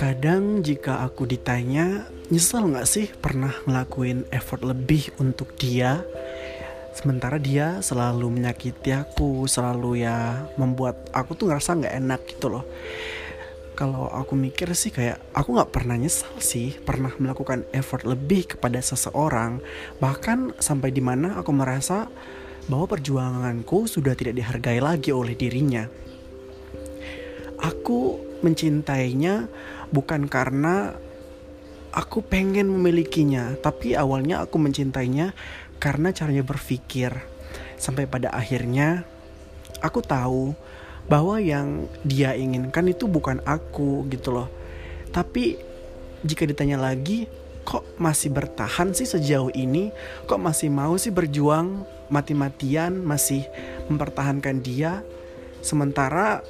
Kadang jika aku ditanya, nyesel gak sih pernah ngelakuin effort lebih untuk dia? Sementara dia selalu menyakiti aku, selalu ya membuat aku tuh ngerasa gak enak gitu loh. Kalau aku mikir sih kayak aku gak pernah nyesel sih pernah melakukan effort lebih kepada seseorang. Bahkan sampai di mana aku merasa bahwa perjuanganku sudah tidak dihargai lagi oleh dirinya. Aku mencintainya bukan karena aku pengen memilikinya, tapi awalnya aku mencintainya karena caranya berpikir. Sampai pada akhirnya aku tahu bahwa yang dia inginkan itu bukan aku gitu loh. Tapi jika ditanya lagi, kok masih bertahan sih sejauh ini? Kok masih mau sih berjuang mati-matian, masih mempertahankan dia? Sementara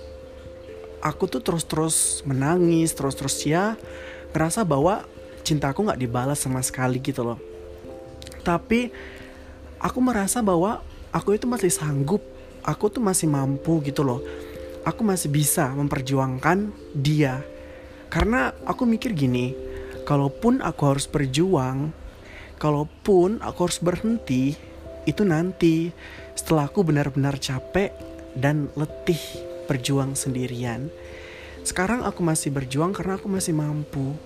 aku tuh terus-terus menangis, terus-terus ya ngerasa bahwa cintaku nggak dibalas sama sekali gitu loh. Tapi aku merasa bahwa aku itu masih sanggup, aku tuh masih mampu gitu loh. Aku masih bisa memperjuangkan dia. Karena aku mikir gini, kalaupun aku harus berjuang, kalaupun aku harus berhenti, itu nanti setelah aku benar-benar capek dan letih berjuang sendirian. Sekarang aku masih berjuang karena aku masih mampu.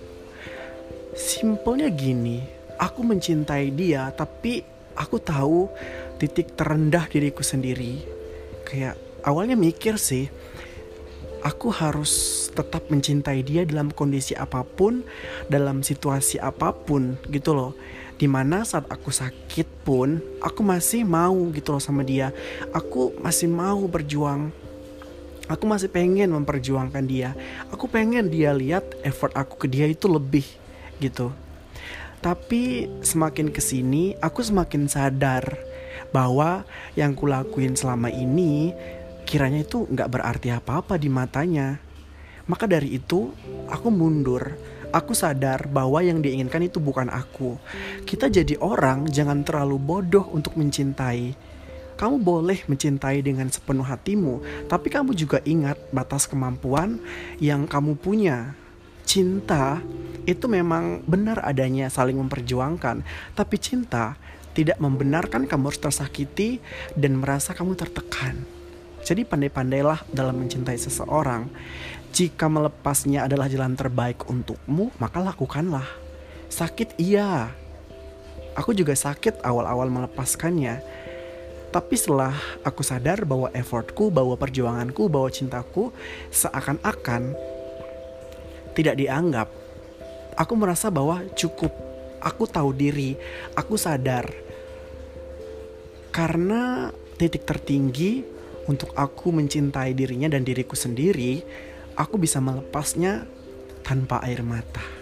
Simpelnya gini, aku mencintai dia tapi aku tahu titik terendah diriku sendiri. Kayak awalnya mikir sih, aku harus tetap mencintai dia dalam kondisi apa pun, dalam situasi apa pun gitu loh. Di mana saat aku sakit pun, aku masih mau gitu loh sama dia. Aku masih mau berjuang aku masih pengen memperjuangkan dia aku pengen dia lihat effort aku ke dia itu lebih gitu tapi semakin ke sini aku semakin sadar bahwa yang kulakuin selama ini kiranya itu nggak berarti apa-apa di matanya maka dari itu aku mundur aku sadar bahwa yang diinginkan itu bukan aku kita jadi orang jangan terlalu bodoh untuk mencintai kamu boleh mencintai dengan sepenuh hatimu, tapi kamu juga ingat batas kemampuan yang kamu punya. Cinta itu memang benar adanya saling memperjuangkan, tapi cinta tidak membenarkan kamu harus tersakiti dan merasa kamu tertekan. Jadi pandai-pandailah dalam mencintai seseorang. Jika melepasnya adalah jalan terbaik untukmu, maka lakukanlah. Sakit iya. Aku juga sakit awal-awal melepaskannya tapi setelah aku sadar bahwa effortku, bahwa perjuanganku, bahwa cintaku seakan-akan tidak dianggap, aku merasa bahwa cukup. Aku tahu diri, aku sadar. Karena titik tertinggi untuk aku mencintai dirinya dan diriku sendiri, aku bisa melepasnya tanpa air mata.